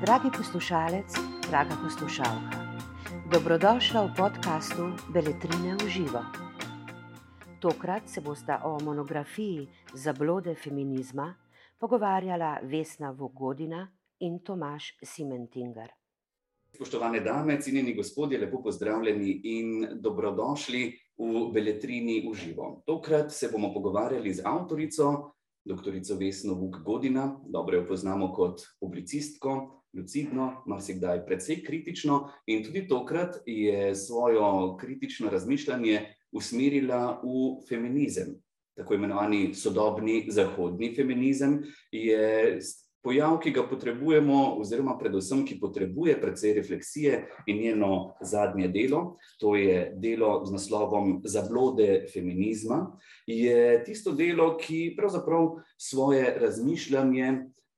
Dragi poslušalec, draga poslušalka, dobrodošla v podkastu Beletrine v živo. Tokrat se bosta o monografiji Zablode feminizma pogovarjala Vesna Vogodina in Tomaš Simentinger. Spoštovane dame, cenjeni gospodje, lepo pozdravljeni in dobrodošli v Beletrini v živo. Tokrat se bomo pogovarjali z avtorico, dr. Vesno Vuk Godina. Dobro jo poznamo kot publicistko, lucidno, marsikdaj precej kritično in tudi tokrat je svojo kritično razmišljanje usmerila v feminizem. Tako imenovani sodobni zahodni feminizem je pojav, ki ga potrebujemo, oziroma predvsem, ki potrebuje precej refleksije in njeno zadnje delo, to je delo z naslovom Zablode feminizma, je tisto delo, ki pravzaprav svoje razmišljanje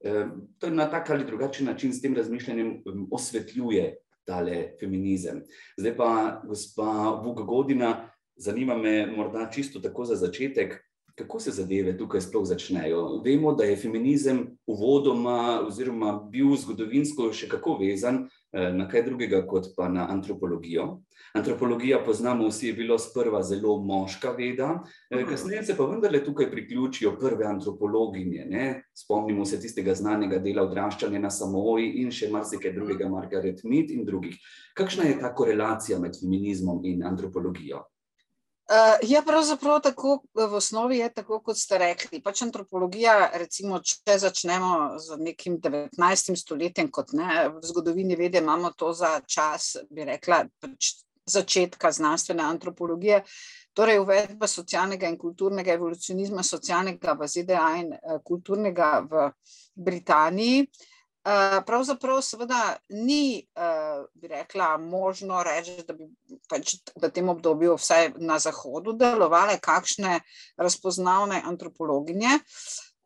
eh, na tak ali drugačen način s tem razmišljanjem osvetljuje tale feminizem. Zdaj pa, gospa Vuk Godina, zanima me morda čisto tako za začetek, kako se zadeve tukaj sploh začnejo. Vemo, da je feminizem uvodoma oziroma bil zgodovinsko še kako vezan eh, na kaj drugega kot pa na antropologijo. Antropologija, poznamo vsi, je bila sprva zelo moška veda, eh, kasneje se pa vendarle tukaj priključijo prve antropologinje. Ne? Spomnimo se tistega znanega dela odraščanja na samoji in še marsikaj drugega, Margaret Mead in drugih. Kakšna je ta korelacija med feminizmom in antropologijo? Uh, ja, pravzaprav tako v osnovi je tako, kot ste rekli. Pač antropologija, recimo, če začnemo z nekim 19. stoletjem, kot ne, v zgodovini vede, imamo to za čas, bi rekla, pač začetka znanstvene antropologije, torej uvedba socialnega in kulturnega evolucionizma, socialnega v ZDA in uh, kulturnega v Britaniji. Uh, Eh, pravzaprav, seveda, ni, uh, bi rekla, možno reči, da bi pač v tem obdobju, vsaj na Zahodu, delovale kakšne razpoznavne antropologinje.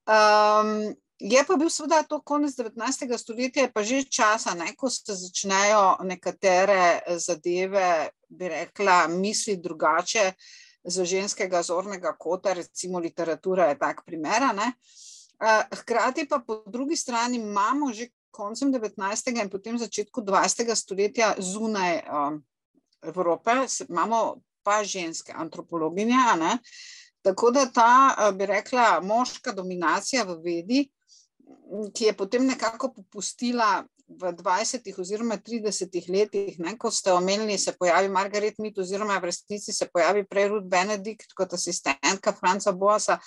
Um, je pa bil, seveda, to konec 19. stoletja, pa že časa, ne, ko se začnejo nekatere zadeve, bi rekla, misli drugače. Z ženskega zornega kota, recimo literatura je tak primer. Uh, Hkrati pa po drugi strani imamo že koncem 19. in potem začetku 20. stoletja zunaj Evrope, imamo pa ženske antropologinje. Tako da ta, bi rekla, moška dominacija v vedi, ki je potem nekako popustila v 20. oziroma 30. letih, ne, ko ste omenili, se pojavi Margaret Mead, oziroma v resnici se pojavi prej Ruth Benedikt kot asistentka Franca Boasa,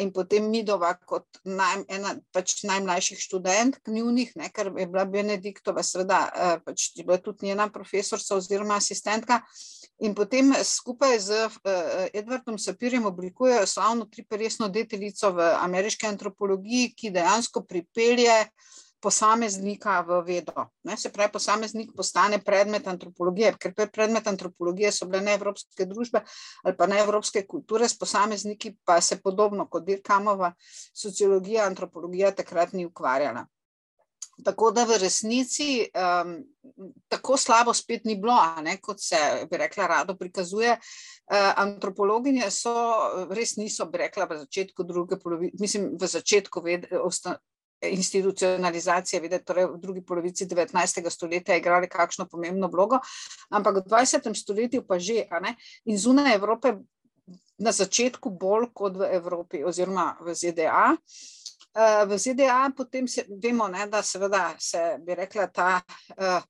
in potem Midova kot naj, ena pač najmlajših študentk njunih, ne, ker je bila Benediktova, seveda, pač je bila tudi njena profesorca oziroma asistentka. In potem skupaj z Edwardom Sapirjem oblikujejo slavno triperesno deteljico v ameriški antropologiji, ki dejansko pripelje posameznika v vedo. Ne, se pravi, posameznik postane predmet antropologije, ker predmet antropologije so bile neevropske družbe ali pa neevropske kulture, s posamezniki pa se podobno kot Dirkamova sociologija, antropologija takrat ni ukvarjala. Tako da v resnici um, tako slabo spet ni bilo, ne, kot se bi rekla, rado prikazuje. Uh, antropologinje so res niso, bi rekla, v začetku druge polovice, mislim, v začetku ved, institucionalizacije, videti, torej v drugi polovici 19. stoletja igrali kakšno pomembno vlogo, ampak v 20. stoletju pa že, in zunaj Evrope na začetku bolj kot v Evropi oziroma v ZDA. Eh, v ZDA potem se, vemo, ne, da seveda se bi rekla ta uh,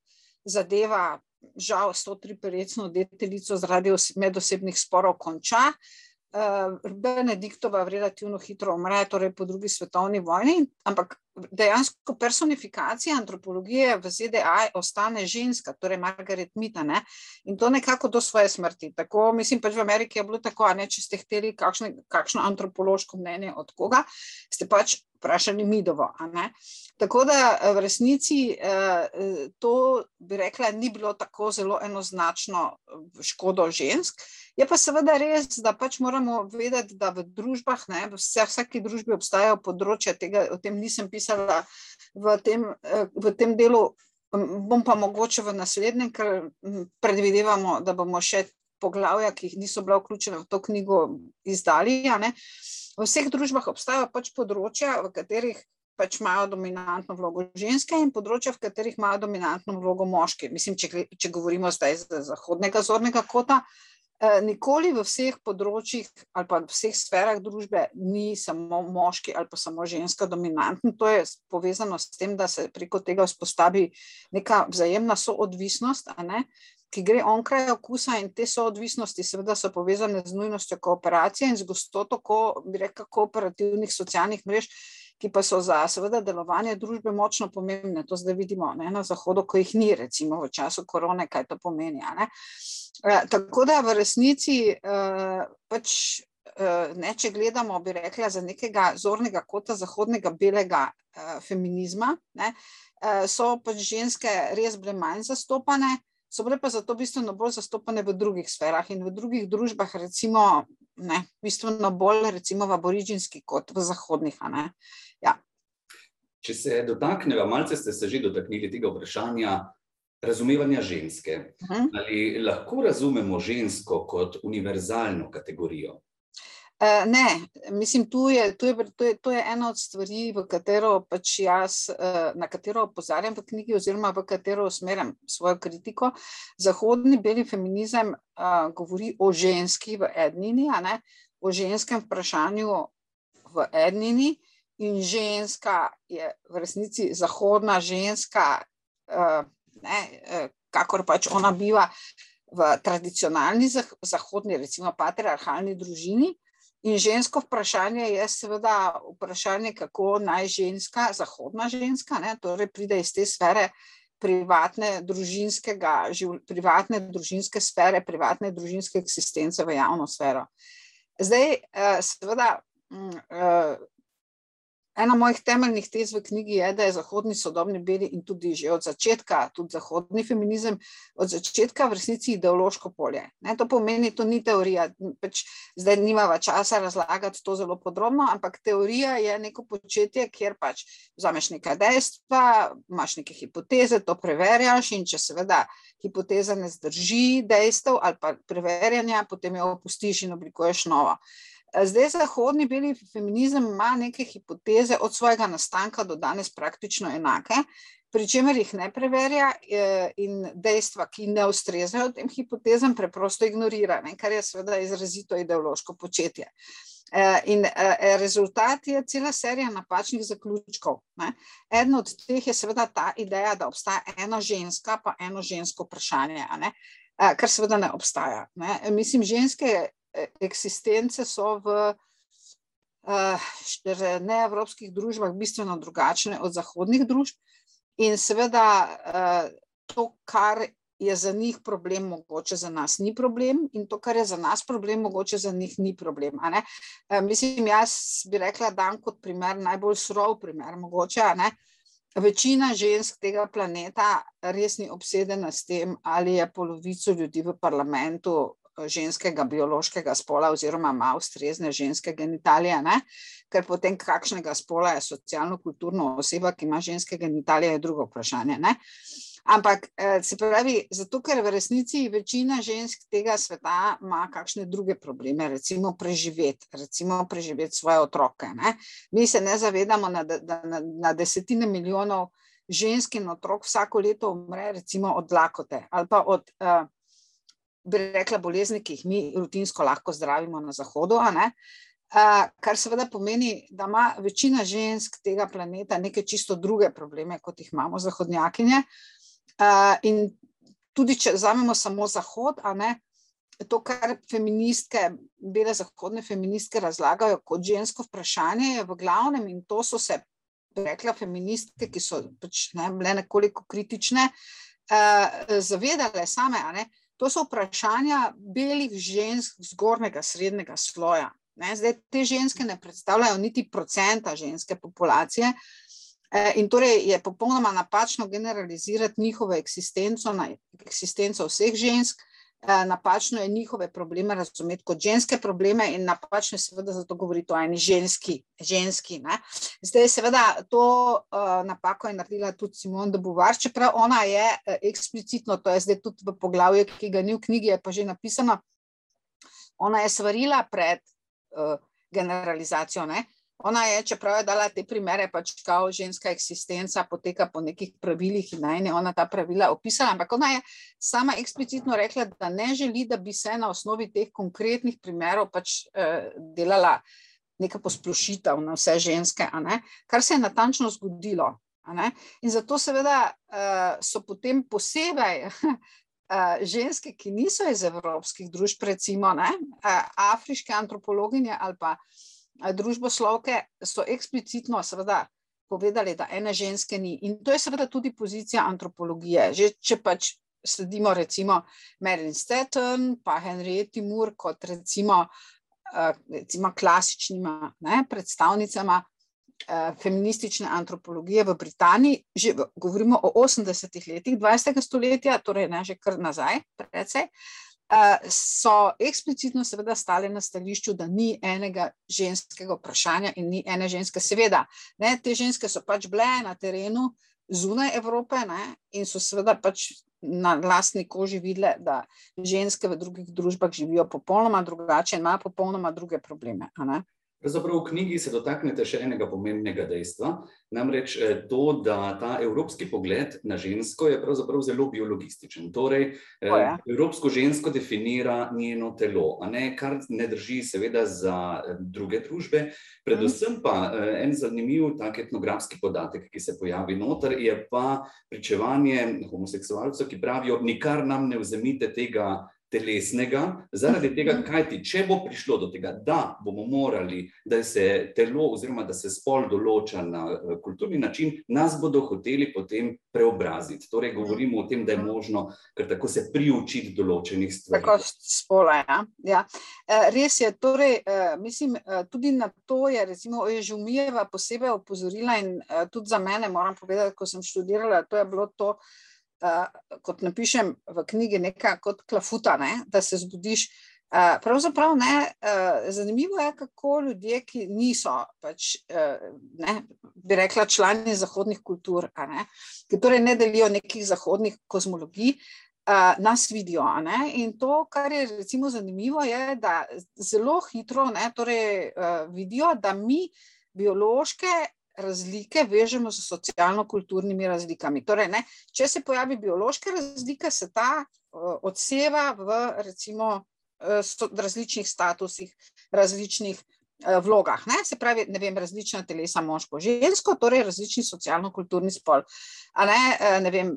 zadeva, žal, s to triperecno deteljico zaradi medosebnih sporov konča. Uh, Benediktova relativno hitro umre, torej po drugi svetovni vojni, ampak dejansko personifikacija antropologije v ZDA ostane ženska, torej Margaret Mita, ne? in to nekako do svoje smrti. Tako, mislim, pač v Ameriki je bilo tako, ne, če ste hteli kakšne, kakšno antropološko mnenje od koga, ste pač vprašali Midovo. Tako da v resnici uh, to, bi rekla, ni bilo tako zelo enoznačno škodo žensk. Je pa seveda res, da pač moramo vedeti, da v družbah, ne, v vsaki družbi obstajajo področja, tega, o tem nisem pisala v tem, eh, v tem delu, bom pa mogoče v naslednjem, ker predvidevamo, da bomo še poglavja, ki jih niso bila vključena v to knjigo, izdali. v vseh družbah obstajajo pač področja, v katerih pač imajo dominantno vlogo ženske in področja, v katerih imajo dominantno vlogo moški. Mislim, če, če govorimo zdaj iz zahodnega zornega kota, eh, nikoli v vseh področjih ali pa v vseh sferah družbe ni samo moški ali pa samo ženska dominantna. To je povezano s tem, da se preko tega vzpostavi neka vzajemna soodvisnost, ki gre onkraj okusa in te soodvisnosti seveda so povezane z nujnostjo kooperacije in z gostoto, ko bi rekel, kooperativnih socialnih mrež, ki pa so za seveda delovanje družbe močno pomembne. To zdaj vidimo ne, na Zahodu, ko jih ni, recimo v času korone, kaj to pomeni. E, tako da v resnici e, pač. Ne, če gledamo, bi rekla, za nekega zornega kota zahodnega belega uh, feminizma, ne, uh, so pač ženske res bile manj zastopane, so bile pa zato bistveno bolj zastopane v drugih sferah in v drugih družbah, recimo, ne, bistveno bolj, recimo, v aboriginski kot v zahodnih. Ja. Če se dotaknemo, malce ste se že dotaknili tega vprašanja razumevanja ženske. Uh mhm. -huh. Ali lahko razumemo žensko kot univerzalno kategorijo? Uh, ne, mislim, tu je, tu je, to je, to je ena od stvari, katero pač jaz, uh, na katero opozarjam v knjigi, oziroma v katero usmerjam svojo kritiko. Zahodni beli feminizem uh, govori o ženski v ednini, o ženskem vprašanju v ednini, in ženska je v resnici zahodna ženska, uh, ne, uh, kakor pač ona biva v tradicionalni zahodni, recimo patriarhalni družini. In žensko vprašanje je seveda vprašanje, kako naj ženska, zahodna ženska, ne, torej pride iz te sfere privatne, privatne družinske sfere, privatne družinske eksistence v javno sfero. Zdaj, uh, seveda, uh, Ena mojih temeljnih tez v knjigi je, da je zahodni sodobni beli in tudi že od začetka, tudi zahodni feminizem, od začetka v resnici ideološko polje. Ne, to pomeni, to ni teorija, pač zdaj nimava časa razlagati to zelo podrobno, ampak teorija je neko početje, kjer pač vzameš nekaj dejstva, imaš neke hipoteze, to preverjaš in če seveda hipoteza ne zdrži dejstev ali pa preverjanja, potem jo opustiš in oblikuješ novo. Zdaj, zahodni beli feminizem ima neke hipoteze od svojega nastanka do danes praktično enake, pri čemer jih ne preverja e, in dejstva, ki ne ustrezajo tem hipotezam, preprosto ignorira, ne, kar je seveda izrazito ideološko početje. E, in e, rezultat je cela serija napačnih zaključkov. Ne. Eden od teh je seveda ta ideja, da obstaja ena ženska, pa eno žensko vprašanje, kar seveda ne obstaja. Ne. Mislim, ženske eksistence so v uh, neevropskih družbah bistveno drugačne od zahodnih družb. In seveda uh, to, kar je za njih problem, mogoče za nas ni problem, in to, kar je za nas problem, mogoče za njih ni problem. Uh, mislim, jaz bi rekla, da je kot primer najbolj surov primer. Mogoče, Večina žensk tega planeta res ni obsedena s tem, ali je polovico ljudi v parlamentu ženskega biološkega spola, oziroma ima ustrezne ženske genitalije, ne? ker potem kakšnega spola je socialno-kulturno oseba, ki ima ženske genitalije, je drugo vprašanje. Ne? Ampak eh, se pravi, zato ker v resnici večina žensk tega sveta ima kakšne druge probleme, recimo preživeti, recimo preživeti svoje otroke. Ne? Mi se ne zavedamo, da na, na desetine milijonov žensk in otrok vsako leto umre, recimo od lakote ali pa od. Uh, bi rekla, bolezni, ki jih mi rutinsko lahko zdravimo na Zahodu. Uh, kar seveda pomeni, da ima večina žensk tega planeta neke čisto druge probleme, kot jih imamo zahodnjakinje. Uh, in tudi, če vzamemo samo Zahod, ne, to, kar feministke, bele zahodne feministke razlagajo kot žensko vprašanje, je v glavnem, in to so se rekla feministke, ki so pač, ne, bile nekoliko kritične, uh, zavedale same. Ne, To so vprašanja belih žensk zgornjega srednjega sloja. Ne, zdaj, te ženske ne predstavljajo niti procenta ženske populacije, eh, in torej je popolnoma napačno generalizirati njihovo eksistenco na eksistenco vseh žensk. Eh, napačno je njihove probleme razumeti kot ženske probleme, in napačno je seveda zato govoriti o eni ženski. ženski Zdaj, seveda, to uh, napako je naredila tudi Simona de Beauvoir, čeprav ona je uh, eksplicitno, to je zdaj tudi v poglavju, ki ga ni v knjigi, je pa že napisano. Ona je svarila pred uh, generalizacijo. Ne? Ona je, čeprav je dala te primere, pač kao ženska eksistenca poteka po nekih pravilih in naj ne ona ta pravila opisala, ampak ona je sama eksplicitno rekla, da ne želi, da bi se na osnovi teh konkretnih primerov pač eh, delala neka posplošitev na vse ženske, kar se je natančno zgodilo. In zato seveda uh, so potem posebej uh, ženske, ki niso iz evropskih družb, recimo ne, uh, afriške antropologinje ali pa uh, družboslovke so eksplicitno seveda, povedali, da ene ženske ni. In to je seveda tudi pozicija antropologije. Že če pač sledimo recimo Marilyn Stetton, pa Henriette Moore kot recimo, recimo klasičnima ne, predstavnicama feministične antropologije v Britaniji, že govorimo o 80-ih letih 20. stoletja, torej ne že kar nazaj, precej. Eh, so eksplicitno seveda stale na stališču, da ni enega ženskega vprašanja in ni ene ženske. Seveda, ne, te ženske so pač bile na terenu zunaj Evrope ne, in so seveda pač na lastni koži videle, da ženske v drugih družbah živijo popolnoma drugače in imajo popolnoma druge probleme. Pravzaprav v knjigi se dotaknete še enega pomembnega dejstva, namreč eh, to, da ta evropski pogled na žensko je pravzaprav zelo biologističen. Torej, oh, ja. evropsko žensko definira njeno telo, ne kar ne drži seveda za eh, druge družbe. Predvsem pa en zanimiv tak etnografski podatek, ki se pojavi noter, je pa pričevanje homoseksualcev, ki pravijo, nikar nam ne vzemite tega telesnega, zaradi tega, kaj ti, če bo prišlo do tega, da bomo morali, da se telo oziroma da se spol določa na eh, kulturni način, nas bodo hoteli potem preobraziti. Torej, govorimo o tem, da je možno kar tako se priučiti določenih stvari. Tako spola, ja. ja. Eh, res je, torej, eh, mislim, tudi na to je recimo Oježumijeva posebej opozorila in tudi za mene moram povedati, ko sem študirala, to je bilo to, uh, kot napišem v knjigi, nekaj kot klafuta, ne, da se zbudiš. Uh, pravzaprav ne, uh, zanimivo je, kako ljudje, ki niso, pač, uh, ne, bi rekla, člani zahodnih kultur, ne, ki torej ne delijo nekih zahodnih kozmologij, uh, nas vidijo. Ne, in to, kar je recimo zanimivo, je, da zelo hitro ne, torej, uh, vidijo, da mi biološke razlike vežemo z socialno-kulturnimi razlikami. Torej, ne, če se pojavi biološka razlika, se ta uh, odseva v recimo, uh, različnih statusih, različnih uh, vlogah. Ne. Se pravi, ne vem, različna telesa, moško, žensko, torej različni socialno-kulturni spol. Ne, ne, vem,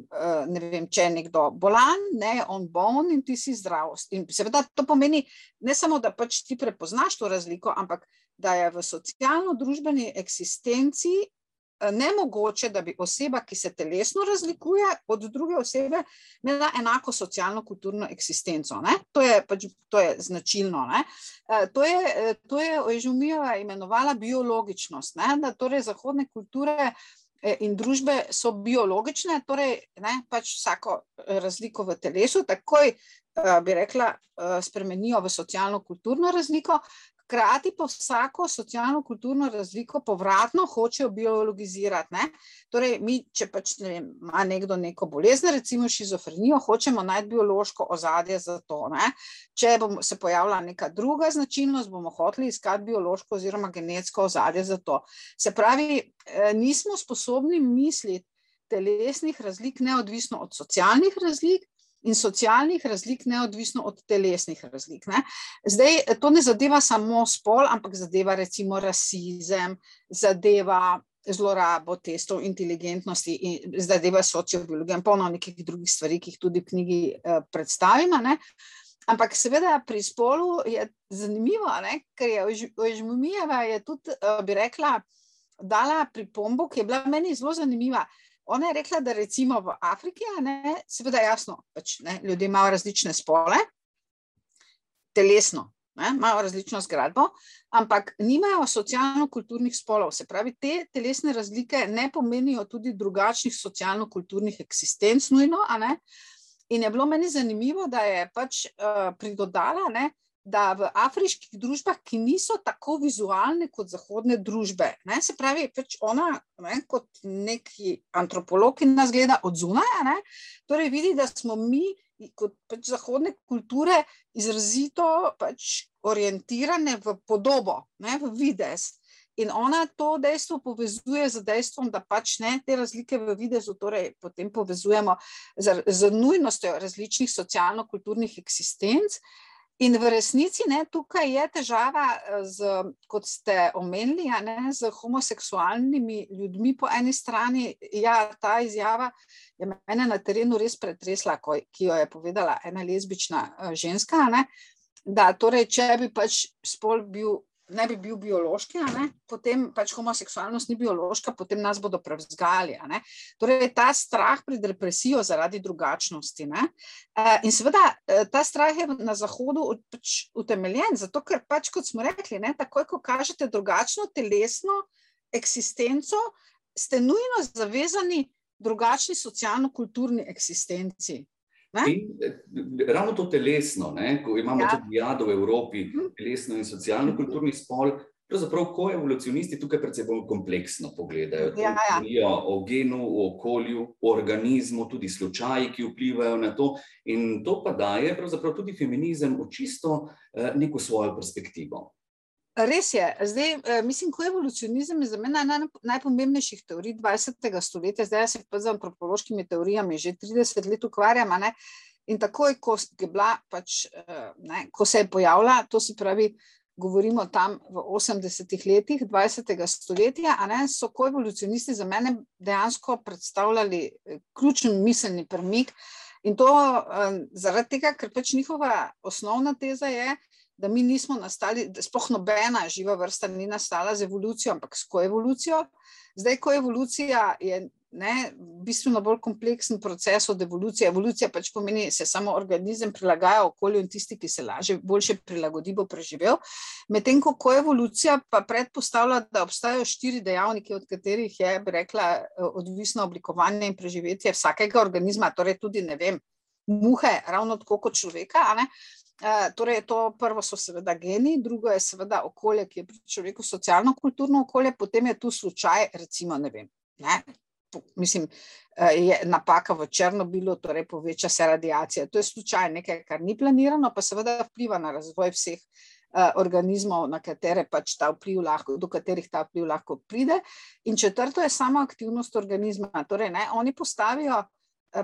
ne vem, če je nekdo bolan, ne, on boln in ti si zdrav. In seveda to pomeni ne samo, da pač ti prepoznaš to razliko, ampak da je v socialno-družbeni eksistenci eh, nemogoče, da bi oseba, ki se telesno razlikuje od druge osebe, imela enako socialno-kulturno eksistenco. To je, pač, to je značilno. Ne? Eh, to je, eh, je Oježumijeva imenovala biologičnost, ne? da torej zahodne kulture in družbe so biologične, torej ne, pač vsako razliko v telesu takoj, bi rekla, spremenijo v socialno-kulturno razliko, Hkrati pa vsako socialno-kulturno razliko povratno hočejo biologizirati. Ne? Torej, mi, če pač ne vem, ima nekdo neko bolezen, recimo šizofrenijo, hočemo najti biološko ozadje za to. Ne? Če bo se pojavila neka druga značilnost, bomo hoteli iskati biološko oziroma genetsko ozadje za to. Se pravi, eh, nismo sposobni misliti telesnih razlik neodvisno od socialnih razlik, in socialnih razlik, neodvisno od telesnih razlik. Ne. Zdaj, to ne zadeva samo spol, ampak zadeva recimo rasizem, zadeva zlorabo testov inteligentnosti in zadeva sociobiologijo in polno nekih drugih stvari, ki jih tudi v knjigi eh, predstavimo. Ne. Ampak seveda pri spolu je zanimivo, ne, ker je Ožmumijeva je tudi, eh, bi rekla, dala pripombo, ki je bila meni zelo zanimiva. Ona je rekla, da recimo v Afriki, ne, seveda jasno, pač, ne, ljudje imajo različne spole, telesno, ne, imajo različno zgradbo, ampak nimajo socialno-kulturnih spolov. Se pravi, te telesne razlike ne pomenijo tudi drugačnih socialno-kulturnih eksistenc nujno. In je bilo meni zanimivo, da je pač uh, pridodala, ne, uh, da v afriških družbah, ki niso tako vizualne kot zahodne družbe, ne, se pravi, pač ona ne, kot neki antropolog, ki nas gleda od zunaj, torej vidi, da smo mi kot pač zahodne kulture izrazito pač orientirane v podobo, ne, v vides. In ona to dejstvo povezuje z dejstvom, da pač ne te razlike v videzu, torej potem povezujemo z, z nujnostjo različnih socialno-kulturnih eksistenc. In v resnici ne, tukaj je težava, z, kot ste omenili, ne, z homoseksualnimi ljudmi po eni strani. Ja, ta izjava je mene na terenu res pretresla, ko, ki jo je povedala ena lezbična ženska. Ne, da, torej, če bi pač spol bil ne bi bil biološki, potem pač homoseksualnost ni biološka, potem nas bodo prevzgali. Torej, ta strah pred represijo zaradi drugačnosti. Ne? Eh, in seveda eh, ta strah je na Zahodu pač utemeljen, zato ker pač, kot smo rekli, ne, takoj, ko kažete drugačno telesno eksistenco, ste nujno zavezani drugačni socialno-kulturni eksistenci. In, ravno to telesno, ne, ko imamo ja. tudi jado v Evropi, mhm. telesno in socialno-kulturni spol, pravzaprav, ko evolucionisti tukaj predvsej bolj kompleksno pogledajo. Ja, ja. O genu, o okolju, o organizmu, tudi slučaji, ki vplivajo na to. In to pa daje tudi feminizem v čisto eh, neko svojo perspektivo. Res je. Zdaj, eh, mislim, ko evolucionizem je za mene ena najpomembnejših teorij 20. stoletja, zdaj se pa z antropološkimi teorijami že 30 let ukvarjam. In takoj, ko, bila, pač, eh, ne, ko se je pojavila, to se pravi, govorimo tam v 80-ih letih 20. stoletja, ne, so ko evolucionisti za mene dejansko predstavljali eh, ključen miselni premik. In to zaradi tega, ker pač njihova osnovna teza je, da mi nismo nastali, da sploh nobena živa vrsta ni nastala z evolucijo, ampak s koevolucijo. Zdaj, ko evolucija je ne, bistveno bolj kompleksen proces od evolucije. Evolucija pač pomeni, da se samo organizem prilagaja okolju in tisti, ki se lažje, boljše prilagodi, bo preživel. Medtem ko koevolucija pa predpostavlja, da obstajajo štiri dejavniki, od katerih je, bi rekla, odvisno oblikovanje in preživetje vsakega organizma, torej tudi ne vem. Muhe, ravno tako kot človeka, Torej, to prvo so seveda geni, drugo je seveda okolje, ki je pri človeku socialno-kulturno okolje, potem je tu slučaj, recimo, ne vem. Ne? Mislim, je napaka v Černobilu, torej poveča se radiacija. To je slučaj nekaj, kar ni planirano, pa seveda vpliva na razvoj vseh organizmov, na katere pač ta vpliv lahko, do katerih ta vpliv lahko pride. In četrto je sama aktivnost organizma. Torej, ne, oni postavijo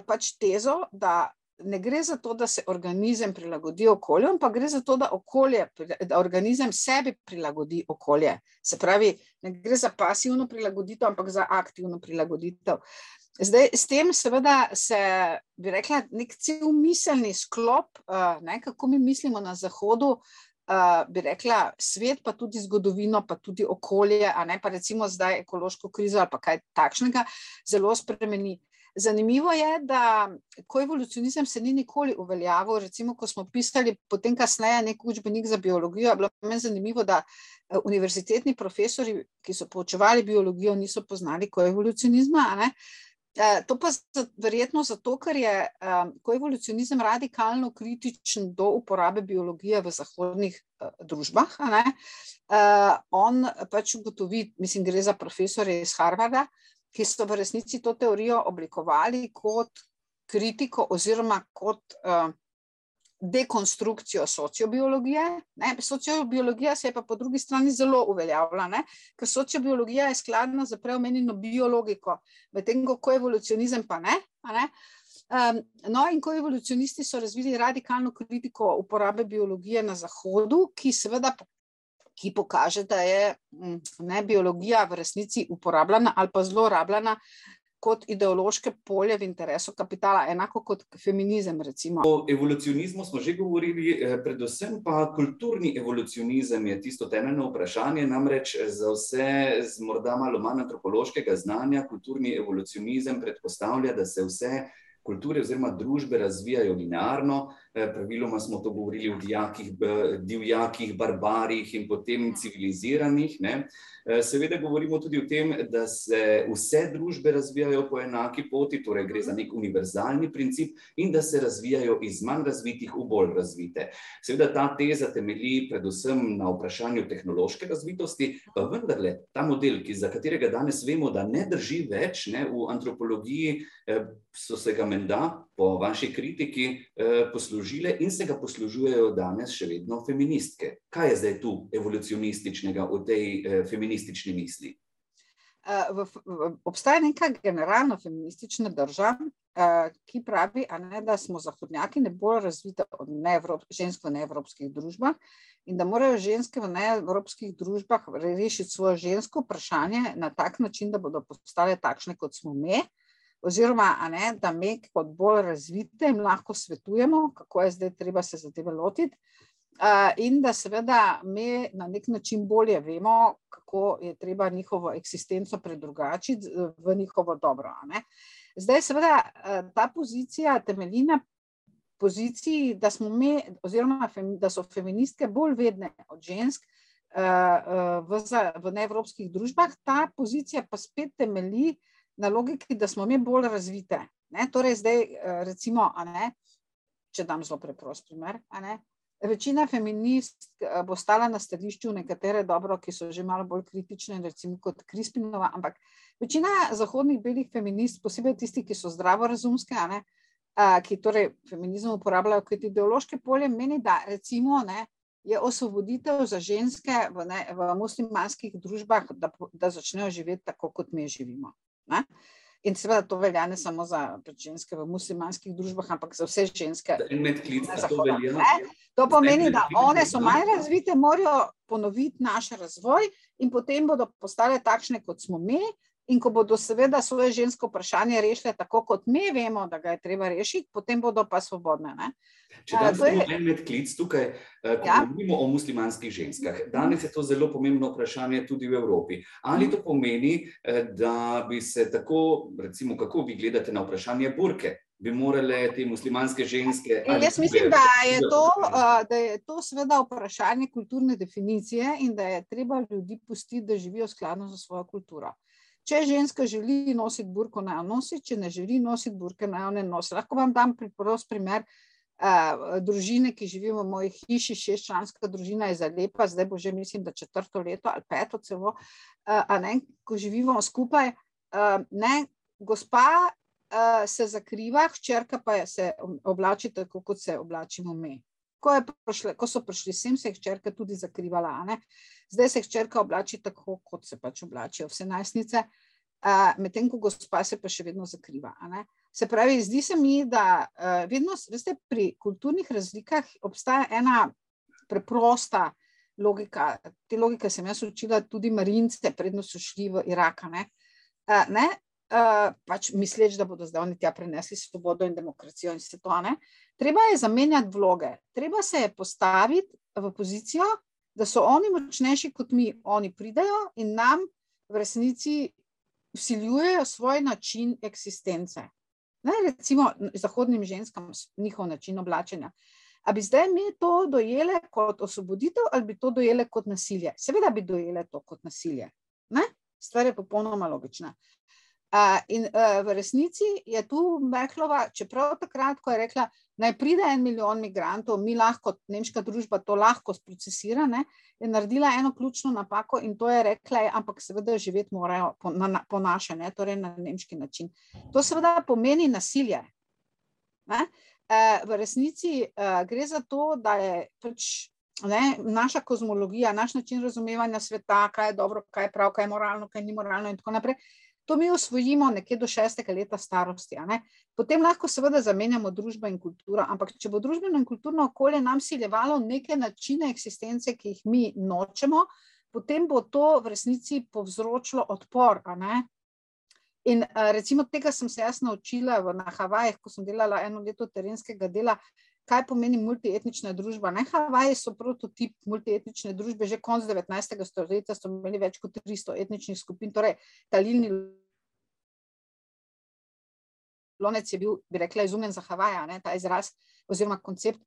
pač tezo, da ne gre za to, da se organizem prilagodi okolju, ampak gre za to, da, okolje, da organizem sebi prilagodi okolje. Se pravi, ne gre za pasivno prilagoditev, ampak za aktivno prilagoditev. Zdaj, s tem, seveda, se bi rekla, nek cel miselni sklop, ne, kako mi mislimo na Zahodu, bi rekla, svet, pa tudi zgodovino, pa tudi okolje, a ne pa recimo zdaj ekološko krizo ali kaj takšnega, zelo spremeni. Zanimivo je, da ko evolucionizem se ni nikoli uveljavil, recimo, ko smo pisali potem kasneje nek učbenik za biologijo, je bilo meni zanimivo, da eh, univerzitetni profesori, ki so poučevali biologijo, niso poznali ko evolucionizma. Eh, to pa verjetno zato, ker je eh, ko evolucionizem radikalno kritičen do uporabe biologije v zahodnih družbah. On pač ugotovi, mislim, gre za profesore iz Harvarda, ki so v resnici to teorijo oblikovali kot kritiko oziroma kot uh, dekonstrukcijo sociobiologije. Ne? Sociobiologija se je pa po drugi strani zelo uveljavila, ne? ker sociobiologija je skladna za preomenjeno biologiko, medtem ko evolucionizem pa ne. Um, no, in ko evolucionisti so razvili radikalno kritiko uporabe biologije na Zahodu, ki seveda ki pokaže, da je mm, ne, biologija v resnici uporabljena ali pa zelo rabljena kot ideološke polje v interesu kapitala, enako kot feminizem. Recimo. O evolucionizmu smo že govorili, eh, predvsem pa kulturni evolucionizem je tisto temeljno vprašanje. Namreč za vse z morda malo manj antropološkega znanja, kulturni evolucionizem predpostavlja, da se vse kulture oziroma družbe razvijajo linearno. Eh, praviloma smo to govorili o dijakih, divjakih, barbarih in potem civiliziranih. Ne. Eh, seveda govorimo tudi o tem, da se vse družbe razvijajo po enaki poti, torej gre za nek univerzalni princip in da se razvijajo iz manj razvitih v bolj razvite. Seveda ta teza temelji predvsem na vprašanju tehnološke razvitosti, pa vendarle ta model, ki, za katerega danes vemo, da ne drži več ne, v antropologiji, eh, so se ga menda po vaši kritiki poslužili poslužile in se ga poslužujejo danes še vedno feministke. Kaj je zdaj tu evolucionističnega v tej eh, feministični misli? Uh, v, v, obstaja neka generalna feministična država, uh, ki pravi, ne, da smo zahodnjaki ne bolj razvite od neevrop, žensk v neevropskih družbah in da morajo ženske v neevropskih družbah rešiti svoje žensko vprašanje na tak način, da bodo postale takšne, kot smo mi, uh, oziroma ne, da mi kot bolj razvite jim lahko svetujemo, kako je zdaj treba se zadeve lotiti. Uh, in da seveda mi na nek način bolje vemo, kako je treba njihovo eksistenco predrugačiti v njihovo dobro. Zdaj, seveda, ta pozicija temelji na poziciji, da, mi, oziroma, da so feministke bolj vedne od žensk uh, v, v neevropskih družbah, ta pozicija pa spet temelji na logiki, da smo mi bolj razvite. Ne? Torej, zdaj, eh, recimo, ne, če dam zelo preprost primer. Večina feminist eh, bo stala na stališču, nekatere dobro, ki so že malo bolj kritične, recimo kot Krispinova, ampak večina zahodnih belih feminist, posebej tisti, ki so zdravorazumske, ne, ki torej feminizem uporabljajo kot ideološke polje, meni, da recimo ne, je osvoboditev za ženske v, ne, v muslimanskih družbah, da, da začnejo živeti tako, kot mi živimo. Ne? In seveda to velja ne samo za ženske v muslimanskih družbah, ampak za vse ženske. To pomeni, da one so manj razvite, morajo ponoviti naš razvoj in potem bodo postale takšne, kot smo mi, In ko bodo seveda svoje žensko vprašanje rešile tako, kot mi vemo, da ga je treba rešiti, potem bodo pa svobodne. Ne? Če da imamo en medklic tukaj, eh, ko ja? govorimo o muslimanskih ženskah, danes je to zelo pomembno vprašanje tudi v Evropi. Ali to pomeni, eh, da bi se tako, recimo, kako vi gledate na vprašanje burke? Bi morale te muslimanske ženske. Jaz mislim, da je, to, eh, da je to seveda vprašanje kulturne definicije in da je treba ljudi pustiti, da živijo skladno za svojo kulturo. Če ženska želi nositi burko, naj jo nosi, če ne želi nositi burke, naj jo ne nosi. Lahko vam dam preprost primer uh, družine, ki živijo v moji hiši, šestčlanska družina je zalepa, zdaj bo že mislim, da četrto leto ali peto celo, uh, ne, ko živimo skupaj. Uh, ne, gospa uh, se zakriva, hčerka pa se oblači tako, kot se oblačimo mi. Ko, prišle, ko so prišli sem, se je hčerka tudi zakrivala. Ne? Zdaj se hčerka oblači tako, kot se pač oblačijo vse najstnice, medtem ko gospa se pa še vedno zakriva. Se pravi, zdi se mi, da vedno, veste, pri kulturnih razlikah obstaja ena preprosta logika. Te logike sem jaz učila tudi marince, predno so šli v Irak. Ne? Ne? Pač misleč, da bodo zdaj oni tja prenesli svobodo in demokracijo in vse to. Ne? Treba je zamenjati vloge, treba se je postaviti v pozicijo, da so oni močnejši kot mi, oni pridejo in nam v resnici usiljujejo svoj način eksistence. Ne, recimo, zahodnim ženskam njihov način oblačenja. A bi zdaj mi to dojele kot osvoboditev ali bi to dojele kot nasilje? Seveda bi dojele to kot nasilje. Ne? Stvar je popolnoma logična. In v resnici je tu Merklova, čeprav takrat, ko je rekla, naj pride en milijon migrantov, mi lahko, nemška družba to lahko sprocesira, ne, je naredila eno ključno napako in to je rekla, je, ampak seveda živeti morajo po, na, po naše, ne, torej na nemški način. To seveda pomeni nasilje. Ne. V resnici gre za to, da je pač ne, naša kozmologija, naš način razumevanja sveta, kaj je dobro, kaj je prav, kaj je moralno, kaj ni moralno in tako naprej. To mi osvojimo nekje do šestega leta starosti. Potem lahko seveda zamenjamo družbo in kulturo, ampak če bo družbeno in kulturno okolje nam siljevalo neke načine eksistence, ki jih mi nočemo, potem bo to v resnici povzročilo odpor. In recimo tega sem se jaz naučila na Havajih, ko sem delala eno leto terenskega dela, kaj pomeni multietnična družba. Ne, Havaji so prototip multietnične družbe, že konc 19. stoletja so imeli več kot 300 etničnih skupin, torej talilni lonec je bil, bi rekla, izumljen za Havaja, ne, ta izraz oziroma koncept.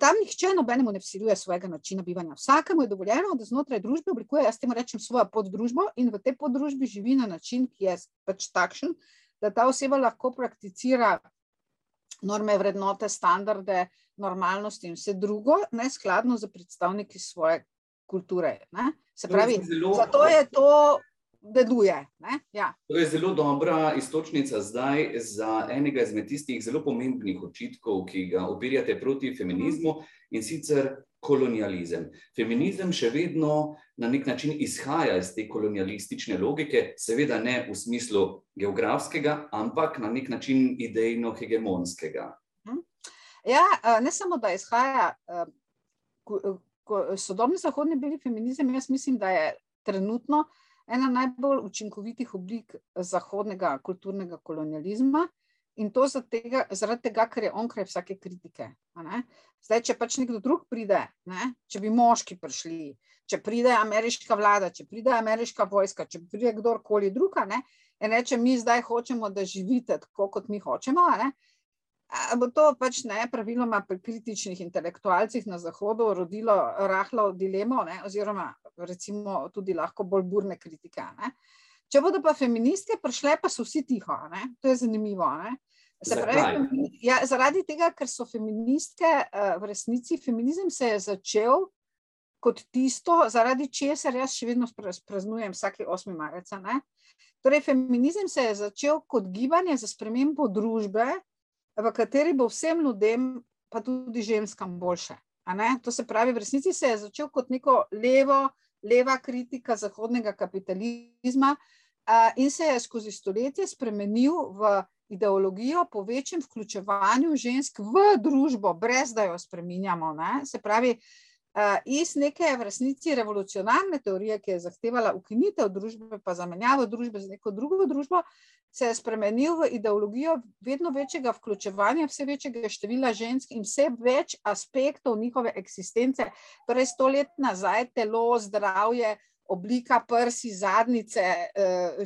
Tam nihče nobenemu ne vsiljuje svojega načina bivanja. Vsakemu je dovoljeno, da znotraj družbe oblikuje, jaz temu rečem, svojo poddružbo in v tej poddružbi živi na način, ki je pač takšen, da ta oseba lahko prakticira norme, vrednote, standarde, normalnosti in vse drugo, ne skladno z predstavniki svoje kulture. Ne? Se pravi, zelo... zato je to deluje. Ja. To je zelo dobra istočnica zdaj za enega izmed tistih zelo pomembnih očitkov, ki ga opirjate proti feminizmu in sicer kolonializem. Feminizem še vedno na nek način izhaja iz te kolonialistične logike, seveda ne v smislu geografskega, ampak na nek način idejno-hegemonskega. Ja, ne samo, da izhaja sodobni zahodni beli feminizem, jaz mislim, da je trenutno ena najbolj učinkovitih oblik zahodnega kulturnega kolonializma. In to tega, zaradi tega, ker je onkraj vsake kritike. Zdaj, če pač nekdo drug pride, ne? če bi moški prišli, če pride ameriška vlada, če pride ameriška vojska, če pride kdorkoli druga, ne? in reče, mi zdaj hočemo, da živite tako, kot mi hočemo. Bo to pač ne praviloma pri kritičnih intelektualcih na Zahodu rodilo rahlo dilemo, ne, oziroma recimo tudi lahko bolj burne kritike. Ne. Če bodo pa feministke prišle, pa so vsi tiho, ne. to je zanimivo. Ne. Se pravi, ja, zaradi tega, ker so feministke v resnici, feminizem se je začel kot tisto, zaradi česar jaz še vedno praznujem vsake 8. marca. Ne. Torej, feminizem se je začel kot gibanje za spremembo družbe, v kateri bo vsem ljudem, pa tudi ženskam, boljše. To se pravi, v resnici se je začel kot neko levo, leva kritika zahodnega kapitalizma in se je skozi stoletje spremenil v ideologijo po večjem vključevanju žensk v družbo, brez da jo spreminjamo. Ne? Se pravi, iz neke v resnici revolucionarne teorije, ki je zahtevala ukinitev družbe, pa zamenjavo družbe z neko drugo družbo, se je spremenil v ideologijo vedno večjega vključevanja, vse večjega števila žensk in vse več aspektov njihove eksistence. Torej, sto let nazaj telo, zdravje, oblika prsi, zadnice,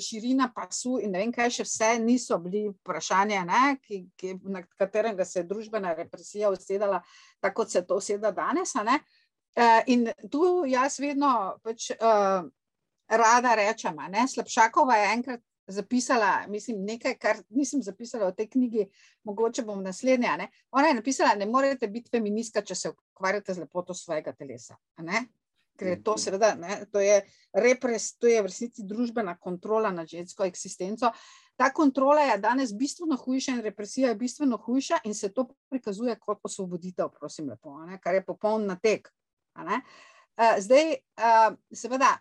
širina pasu in ne vem, kaj še vse niso bili vprašanje, ne, ki, ki, na katerega se je družbena represija usedala, tako kot se to useda danes. Ne. In tu jaz vedno pač, uh, rada rečem, ne, Slabšakova je enkrat zapisala, mislim, nekaj, kar nisem zapisala v tej knjigi, mogoče bom naslednja. Ne? Ona je napisala, ne morete biti feministka, če se ukvarjate z lepoto svojega telesa. Ker je to, mhm. seveda, ne, to je repres, to je v resnici družbena kontrola nad žensko eksistenco. Ta kontrola je danes bistveno hujša in represija je bistveno hujša in se to prikazuje kot osvoboditev, prosim, lepo, ne, kar je popoln natek. Zdaj, seveda,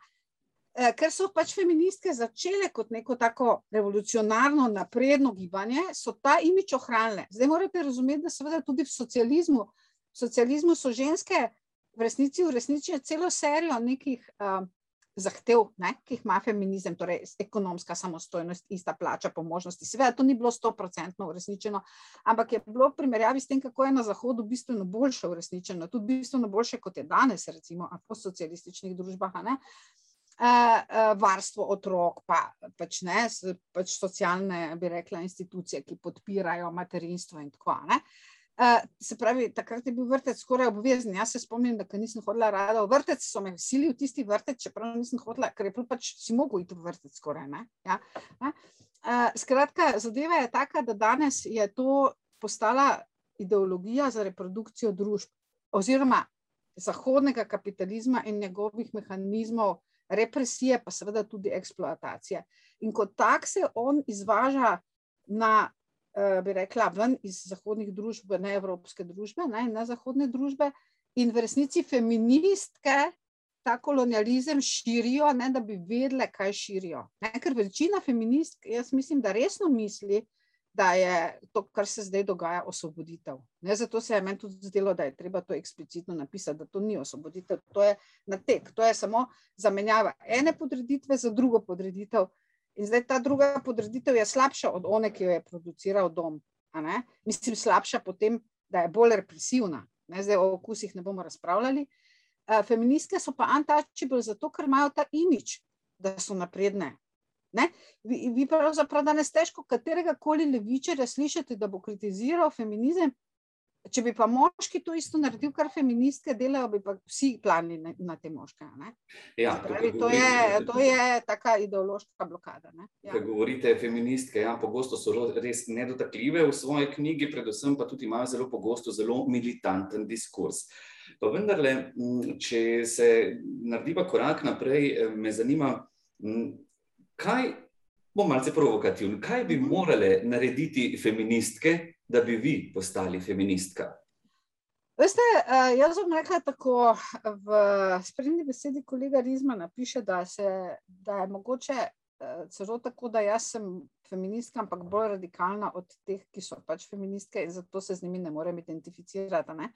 Eh, ker so pač feministke začele kot neko tako revolucionarno, napredno gibanje, so ta imič ohranile. Zdaj morate razumeti, da seveda tudi v socializmu, v socializmu so ženske v resnici uresničile celo serijo nekih uh, zahtev, ne, ki jih ima feminizem, torej ekonomska samostojnost, ista plača po možnosti. Seveda to ni bilo stoprocentno uresničeno, ampak je bilo v primerjavi s tem, kako je na Zahodu bistveno boljše uresničeno, tudi bistveno boljše, kot je danes, recimo, po socialističnih družbah. Ne. Uh, varstvo otrok, pa pač ne, pač socialne, bi rekla, institucije, ki podpirajo materinstvo in tako naprej. Se pravi, takrat je bil vrtec skoraj obvezen. Jaz se spomnim, da nisem hodila rada v vrtec, so me vsili v tisti vrtec, čeprav nisem hodila, ker je pač si mogel iti v vrtec skoraj. Ne? Ja, ne? Skratka, zadeva je taka, da danes je to postala ideologija za reprodukcijo družb oziroma zahodnega kapitalizma in njegovih mehanizmov, represije, pa seveda tudi eksploatacije. In kot tak se on izvaža na, bi rekla, ven iz zahodnih družb, ne evropske družbe, ne, na zahodne družbe, in v resnici feministke ta kolonializem širijo, ne da bi vedle, kaj širijo. Ne, ker večina feministk, jaz mislim, da resno misli, da je to, kar se zdaj dogaja, osvoboditev. Ne, zato se je meni tudi zdelo, da je treba to eksplicitno napisati, da to ni osvoboditev, to je natek, to je samo zamenjava ene podreditve za drugo podreditev. In zdaj ta druga podreditev je slabša od one, ki jo je produciral dom. Mislim, slabša potem, da je bolj represivna. Ne, zdaj o okusih ne bomo razpravljali. Feministke so pa untouchable zato, ker imajo ta imič, da so napredne, Ne? Vi, vi pravzaprav danes težko katerega koli levičarja slišite, da bo kritiziral feminizem. Če bi pa moški to isto naredil, kar feministke delajo, bi pa vsi planili na, na te moške. Ja, pravi, to, je, to je taka ideološka blokada. Ja. Govorite feministke, ja, pogosto so res nedotakljive v svoji knjigi, predvsem pa tudi imajo zelo pogosto zelo militanten diskurs. Pa vendarle, če se naredi pa korak naprej, me zanima, kaj, bom malce provokativen, kaj bi morale narediti feministke, da bi vi postali feministka? Veste, uh, jaz bom rekla tako, v sprednji besedi kolega Rizma napiše, da, se, da je mogoče uh, celo tako, da jaz sem feministka, ampak bolj radikalna od teh, ki so pač feministke in zato se z njimi ne morem identificirati. Ne?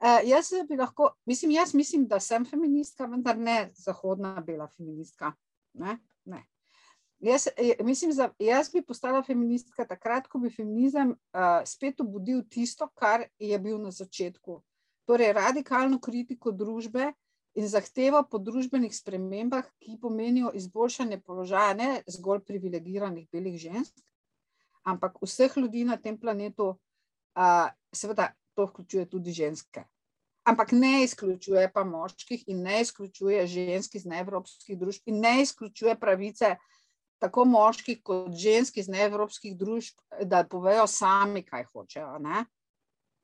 Uh, jaz bi lahko, mislim, jaz mislim, da sem feministka, vendar ne zahodna bela feministka. Ne? Ne. Jaz, mislim, da jaz bi postala feministka takrat, ko bi feminizem uh, spet obudil tisto, kar je bil na začetku. Torej, radikalno kritiko družbe in zahtevo po družbenih spremembah, ki pomenijo izboljšanje položaja ne zgolj privilegiranih belih žensk, ampak vseh ljudi na tem planetu, uh, seveda, to vključuje tudi ženske. Ampak ne izključuje pa moških in ne izključuje žensk iz neevropskih družb in ne izključuje pravice tako moških kot žensk iz neevropskih družb, da povejo sami, kaj hočejo. Ne,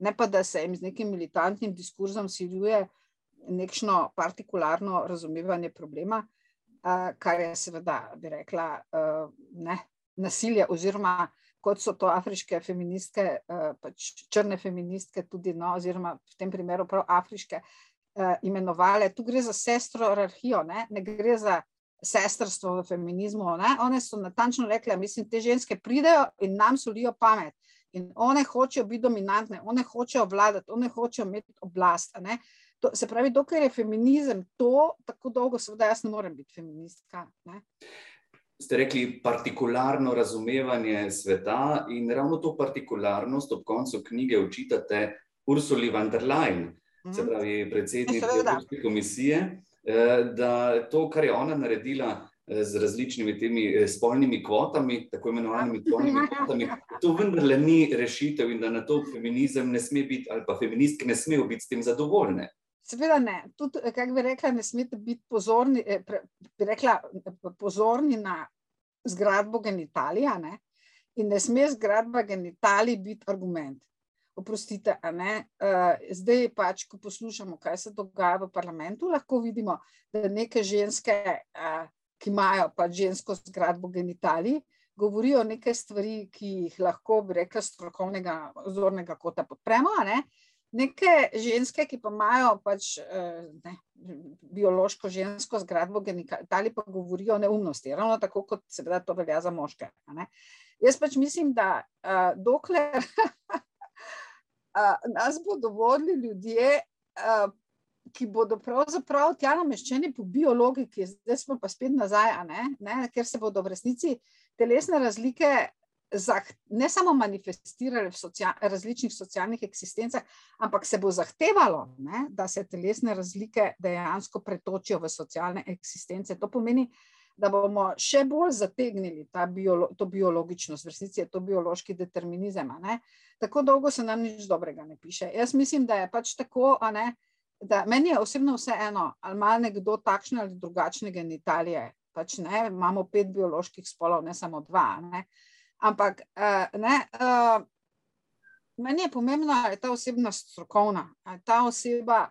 ne pa da se jim z nekim militantnim diskurzom siljuje nekšno partikularno razumevanje problema, kar je seveda, bi rekla, ne, nasilje oziroma kot so to afriške feministke, pač črne feministke tudi, no, oziroma v tem primeru prav afriške, imenovale. Tu gre za sestroarhijo, ne, ne gre za sestrstvo v feminizmu. Ne? One so natančno rekle, mislim, te ženske pridejo in nam solijo pamet. In one hočejo biti dominantne, one hočejo vladati, one hočejo imeti oblast. To, se pravi, dokler je feminizem to, tako dolgo, seveda, jaz ne morem biti feministka. Ne? Ste rekli, partikularno razumevanje sveta in ravno to partikularnost ob koncu knjige očitate Ursuli von der Leyen, mm. se mhm. pravi, predsednici Evropske komisije. Eh, da to, kar je ona naredila eh, z različnimi temi eh, spolnimi kvotami, tako imenovanimi spolnimi kvotami, to vendarle ni rešitev in da na to feminizem ne sme biti, ali pa feministke ne smejo biti s tem zadovoljne. Seveda ne. Tudi, kako bi rekla, ne smete biti pozorni, bi rekla, pozorni na zgradbo genitalija ne? in ne sme zgradba genitalij biti argument. Oprostite, uh, zdaj pač, ko poslušamo, kaj se dogaja v parlamentu, lahko vidimo, da neke ženske, uh, ki imajo pač žensko zgradbo genitalij, govorijo neke stvari, ki jih lahko, bi rekla, strokovnega zornega kota podpremo. Ne? Neke ženske, ki pa imajo pač, uh, ne, biološko žensko zgradbo genitalij, pa govorijo neumnosti, ravno tako kot seveda to velja za moške. Jaz pač mislim, da uh, dokler. nas bodo vodili ljudje, ki bodo pravzaprav tja nameščeni po biologiki, zdaj smo pa spet nazaj, ne? Ne? ker se bodo v resnici telesne razlike. Ne samo manifestirali v social, različnih socialnih eksistencah, ampak se bo zahtevalo, ne, da se telesne razlike dejansko pretočijo v socialne eksistence. To pomeni, da bomo še bolj zategnili biolo, to biologičnost, v resnici je to biološki determinizem. Tako dolgo se nam nič dobrega ne piše. Jaz mislim, da je pač tako, ne, da meni je osebno vse eno, ali ima nekdo takšne ali drugačne genitalije. Pač ne, imamo pet bioloških spolov, ne samo dva. Ne. Ampak uh, ne, uh, meni je pomembno, da je ta osebna strokovna, da je ta oseba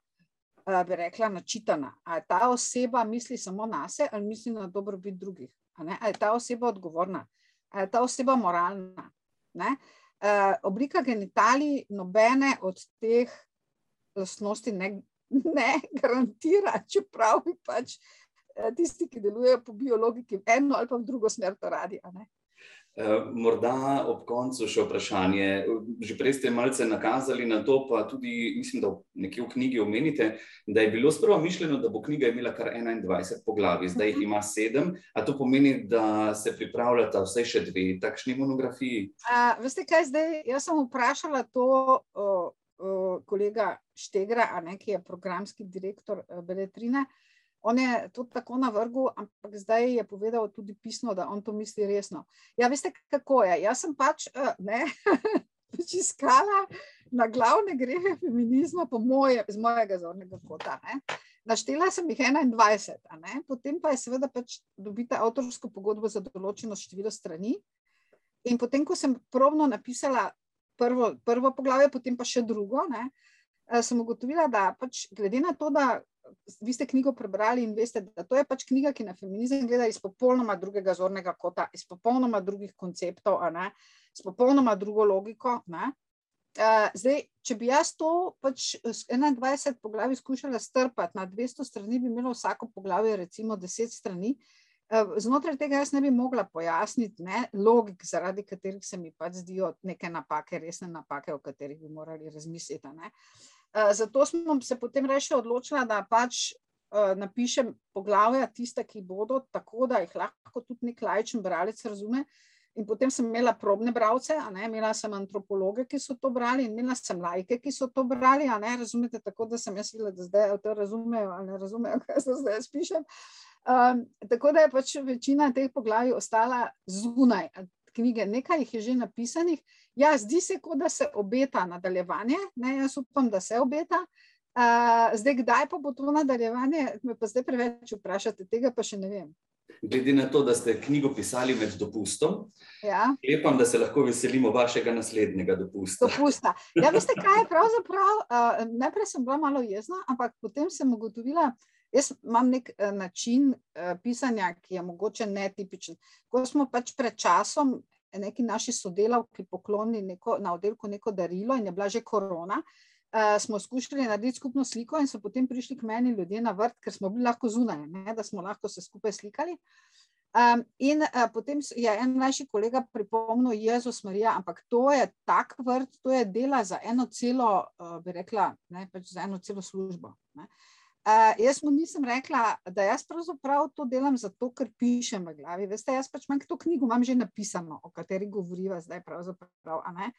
bi rekla, načitana. Ali ta oseba misli samo na sebe ali misli na dobrobit drugih? Ali je ta oseba odgovorna? Ali je ta oseba moralna? Ne? Oblika genitalij nobene od teh lastnosti ne, ne garantira, čeprav bi pač tisti, ki delujejo po biologiki, eno ali pa v drugo smer to radi. Eh, morda ob koncu še vprašanje. Že prej ste malce nakazali na to, pa tudi, mislim, da nekje v knjigi omenite, da je bilo sprva mišljeno, da bo knjiga imela kar 21 poglavij, zdaj jih ima sedem. A to pomeni, da se pripravljata vsaj še dve takšni monografiji? A, veste kaj zdaj? Jaz sem vprašala to o, o, kolega Štegra, ne, ki je programski direktor eh, Beletrine. On je to tako navrgel, ampak zdaj je povedal tudi pisno, da on to misli resno. Ja, veste, kako je. Jaz sem pač eh, ne, pač iskala na glavne grehe feminizma, po moje, z mojega zornega kota. Ne. Naštela sem jih 21, potem pa je seveda pač dobiti avtorsko pogodbo za določeno število strani. In potem, ko sem probno napisala prvo, prvo poglavje, potem pa še drugo, ne, sem ugotovila, da pač glede na to, da vi ste knjigo prebrali in veste, da to je pač knjiga, ki na feminizem gleda iz popolnoma drugega zornega kota, iz popolnoma drugih konceptov, s popolnoma drugo logiko. Ne? Uh, zdaj, če bi jaz to pač 21 poglavij skušala strpati na 200 strani, bi imelo vsako poglavje recimo 10 strani. Uh, znotraj tega jaz ne bi mogla pojasniti ne, logik, zaradi katerih se mi pač zdijo neke napake, resne napake, o katerih bi morali razmisliti. Uh, zato smo se potem reči odločila, da pač uh, napišem poglavja tiste, ki bodo, tako da jih lahko tudi nek lajčen bralec razume. Uh, In potem sem imela probne bralce, imela sem antropologe, ki so to brali, in imela sem lajke, ki so to brali. Razumete, tako da sem jaz videla, da zdaj to razumejo ali ne razumejo, kaj se zdaj pišem. Um, tako da je pač večina teh poglavij ostala zunaj knjige, nekaj jih je že napisanih. Ja, zdi se, kot da se obeta nadaljevanje, ne, jaz upam, da se obeta. Uh, zdaj, kdaj pa bo to nadaljevanje, me pa zdaj preveč vprašate, tega pa še ne vem glede na to, da ste knjigo pisali med dopustom. Ja. Lepam, da se lahko veselimo vašega naslednjega dopusta. dopusta. Ja, veste, kaj je pravzaprav? Uh, najprej sem bila malo jezna, ampak potem sem ugotovila, jaz imam nek uh, način uh, pisanja, ki je mogoče netipičen. Ko smo pač pred časom neki naši sodelavki poklonili neko, na oddelku neko darilo in je bila že korona. Uh, smo skušali narediti skupno sliko, in so potem prišli k meni ljudje na vrt, ker smo bili lahko zunaj, ne, da smo lahko se skupaj slikali. Um, in uh, potem je en mlajši kolega pripomnil, Jezus Marija, ampak to je tak vrt, to je dela za eno celo, uh, bi rekla, ne, pač za eno celo službo. Ne. Uh, jaz mu nisem rekla, da jaz pravzaprav to delam zato, ker pišem v glavi. Veste, jaz pač imam to knjigo, imam že napisano, o kateri govoriva zdaj. Uh,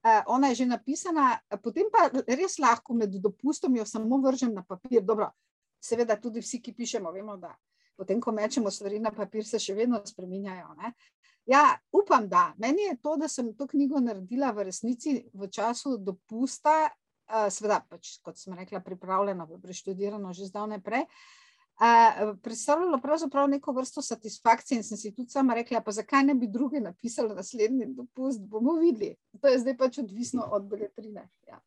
Uh, ona je že napisana, potem pa res lahko med dopustom jo samo vržem na papir. Dobro, seveda, tudi vsi, ki pišemo, vemo, da potem, ko mečemo stvari na papir, se še vedno spremenjajo. Ja, upam, da. Meni je to, da sem to knjigo naredila v resnici v času dopusta, uh, seveda, pač, kot sem rekla, pripravljena, preštudirano že zdavne prej. Uh, predstavljalo pravzaprav neko vrsto satisfakcije in sem si tudi sama rekla, pa zakaj ne bi drugi napisali naslednji dopust, bomo videli. To je zdaj pač odvisno od beletrine. Ja.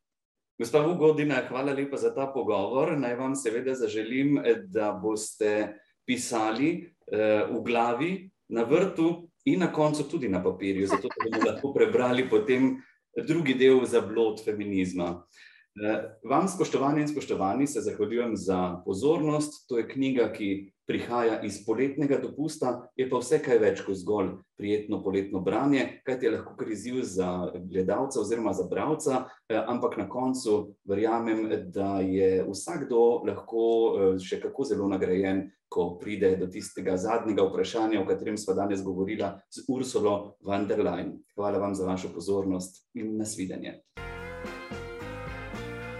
Gospa Vugodina, hvala lepa za ta pogovor. Naj vam seveda zaželim, da boste pisali uh, v glavi, na vrtu in na koncu tudi na papirju, zato da bomo lahko prebrali potem drugi del za blod feminizma. Eh, vam, spoštovani in spoštovani, se zahvaljujem za pozornost. To je knjiga, ki prihaja iz poletnega dopusta, je pa vse kaj več kot zgolj prijetno poletno branje, kaj je lahko kriziv za gledalca oziroma za bralca, eh, ampak na koncu verjamem, da je vsakdo lahko eh, še kako zelo nagrajen, ko pride do tistega zadnjega vprašanja, o katerem smo danes govorili z Ursulo von der Leyen. Hvala vam za vašo pozornost in nasvidenje.